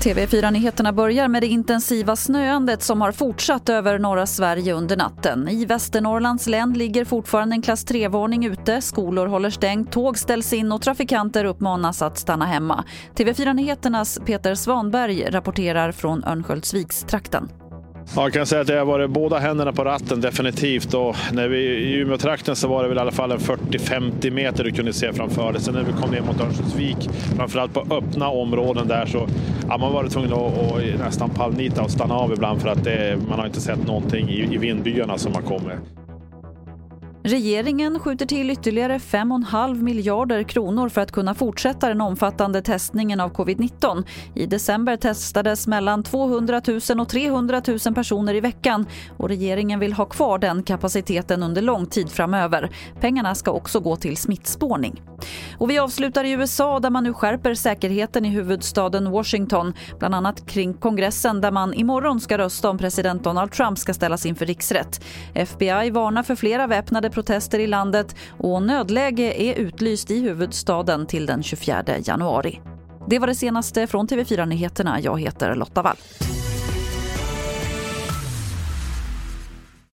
TV4-nyheterna börjar med det intensiva snöandet som har fortsatt över norra Sverige under natten. I Västernorrlands län ligger fortfarande en klass 3-varning ute. Skolor håller stängt, tåg ställs in och trafikanter uppmanas att stanna hemma. TV4-nyheternas Peter Svanberg rapporterar från Örnsköldsvikstrakten. Ja, jag kan säga att jag har varit båda händerna på ratten definitivt. Och när vi i Umeå-trakten så var det väl i alla fall en 40-50 meter du kunde se framför dig. Sen när vi kom ner mot Örnsköldsvik, framförallt på öppna områden där så ja, man var tvungen att, och, nästan pallnita och stanna av ibland för att det, man har inte sett någonting i, i vindbyarna som har kommit. Regeringen skjuter till ytterligare 5,5 miljarder kronor för att kunna fortsätta den omfattande testningen av covid-19. I december testades mellan 200 000 och 300 000 personer i veckan och regeringen vill ha kvar den kapaciteten under lång tid framöver. Pengarna ska också gå till smittspårning. Och vi avslutar i USA där man nu skärper säkerheten i huvudstaden Washington, bland annat kring kongressen där man imorgon ska rösta om president Donald Trump ska ställas inför riksrätt. FBI varnar för flera väpnade väpnade protester i landet och nödläge är utlyst i huvudstaden till den 24 januari. Det var det senaste från TV4 Nyheterna. Jag heter Lotta Wall.